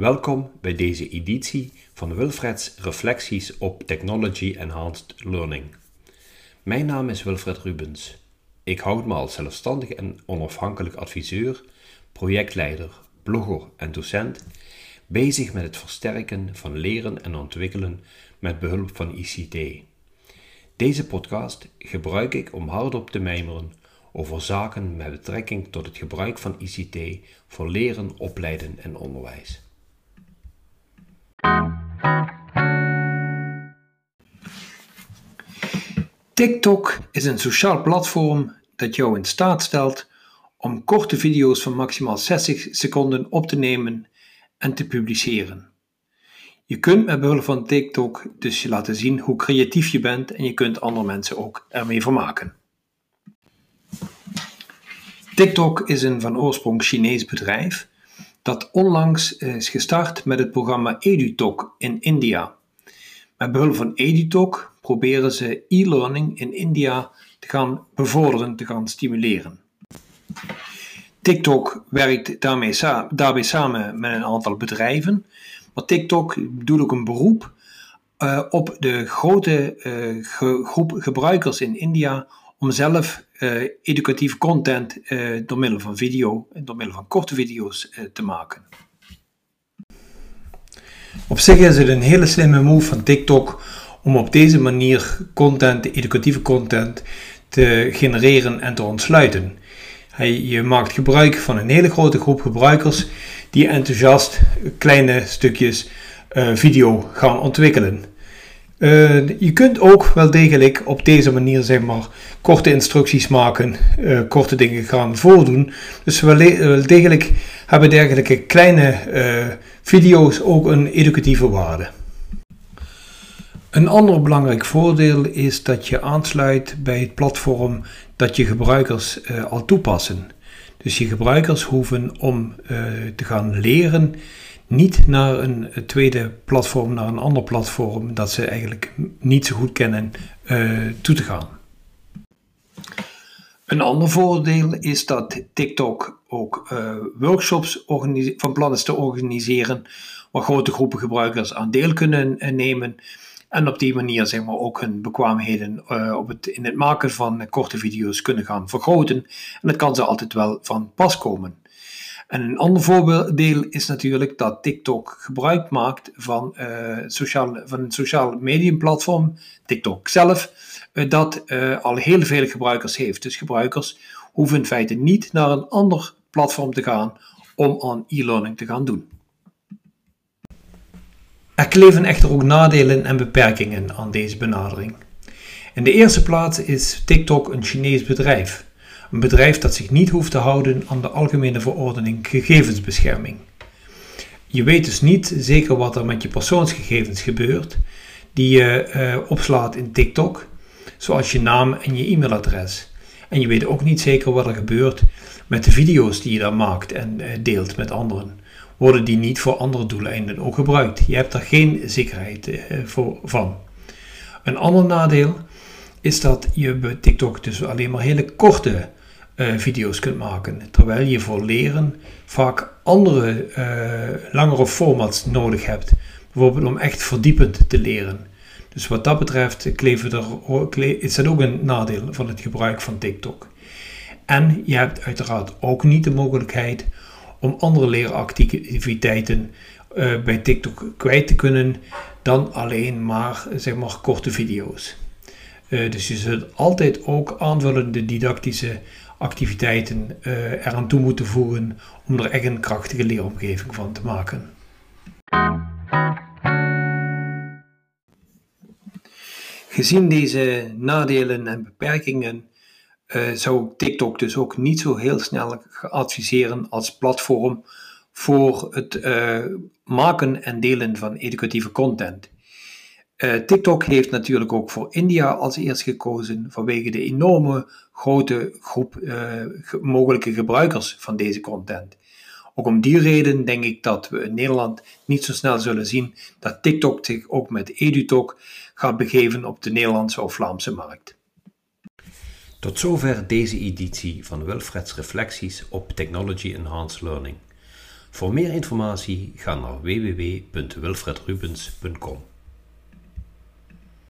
Welkom bij deze editie van Wilfred's Reflecties op Technology Enhanced Learning. Mijn naam is Wilfred Rubens. Ik houd me als zelfstandig en onafhankelijk adviseur, projectleider, blogger en docent bezig met het versterken van leren en ontwikkelen met behulp van ICT. Deze podcast gebruik ik om hardop te mijmeren over zaken met betrekking tot het gebruik van ICT voor leren, opleiden en onderwijs. TikTok is een sociaal platform dat jou in staat stelt om korte video's van maximaal 60 seconden op te nemen en te publiceren. Je kunt met behulp van TikTok dus je laten zien hoe creatief je bent en je kunt andere mensen ook ermee vermaken. TikTok is een van oorsprong Chinees bedrijf dat onlangs is gestart met het programma EduTalk in India. Met behulp van EduTalk proberen ze e-learning in India te gaan bevorderen, te gaan stimuleren. TikTok werkt daarmee daarbij samen met een aantal bedrijven, maar TikTok doet ook een beroep uh, op de grote uh, groep gebruikers in India om zelf uh, educatieve content door middel van video, door middel van korte video's te maken. Op zich is het een hele slimme move van TikTok om op deze manier content, educatieve content, te genereren en te ontsluiten. Je maakt gebruik van een hele grote groep gebruikers die enthousiast kleine stukjes uh, video gaan ontwikkelen. Uh, je kunt ook wel degelijk op deze manier zeg maar, korte instructies maken, uh, korte dingen gaan voordoen. Dus wel, wel degelijk hebben dergelijke kleine video's ook een educatieve waarde. Een ander belangrijk voordeel is dat je aansluit bij het platform dat je gebruikers uh, al toepassen. Dus je gebruikers hoeven om uh, te gaan leren niet naar een tweede platform, naar een ander platform dat ze eigenlijk niet zo goed kennen, toe te gaan. Een ander voordeel is dat TikTok ook workshops van plan is te organiseren waar grote groepen gebruikers aan deel kunnen nemen. En op die manier zeg maar, ook hun bekwaamheden uh, op het, in het maken van korte video's kunnen gaan vergroten. En dat kan ze altijd wel van pas komen. En een ander voordeel is natuurlijk dat TikTok gebruik maakt van, uh, sociaal, van een sociaal mediumplatform, TikTok zelf, uh, dat al heel veel gebruikers heeft. Dus gebruikers hoeven in feite niet naar een ander platform te gaan om aan e-learning te gaan doen. Er kleven echter ook nadelen en beperkingen aan deze benadering. In de eerste plaats is TikTok een Chinees bedrijf. Een bedrijf dat zich niet hoeft te houden aan de Algemene Verordening Gegevensbescherming. Je weet dus niet zeker wat er met je persoonsgegevens gebeurt, die je uh, opslaat in TikTok, zoals je naam en je e-mailadres. En je weet ook niet zeker wat er gebeurt met de video's die je daar maakt en uh, deelt met anderen worden die niet voor andere doeleinden ook gebruikt. Je hebt daar geen zekerheid eh, voor, van. Een ander nadeel is dat je bij TikTok dus alleen maar hele korte uh, video's kunt maken, terwijl je voor leren vaak andere uh, langere formats nodig hebt, bijvoorbeeld om echt verdiepend te leren. Dus wat dat betreft is dat ook een nadeel van het gebruik van TikTok. En je hebt uiteraard ook niet de mogelijkheid om andere leeractiviteiten uh, bij TikTok kwijt te kunnen dan alleen maar, zeg maar korte video's. Uh, dus je zult altijd ook aanvullende didactische activiteiten uh, eraan toe moeten voegen om er echt een krachtige leeromgeving van te maken. Gezien deze nadelen en beperkingen uh, zou ik TikTok dus ook niet zo heel snel adviseren als platform voor het uh, maken en delen van educatieve content. Uh, TikTok heeft natuurlijk ook voor India als eerst gekozen vanwege de enorme grote groep mogelijke gebruikers van deze content. Ook om die reden denk ik dat we in Nederland niet zo snel zullen zien dat TikTok zich ook met EduTalk gaat begeven op de Nederlandse of Vlaamse markt. Tot zover deze editie van Wilfred's Reflecties op Technology Enhanced Learning. Voor meer informatie ga naar www.wilfredrubens.com.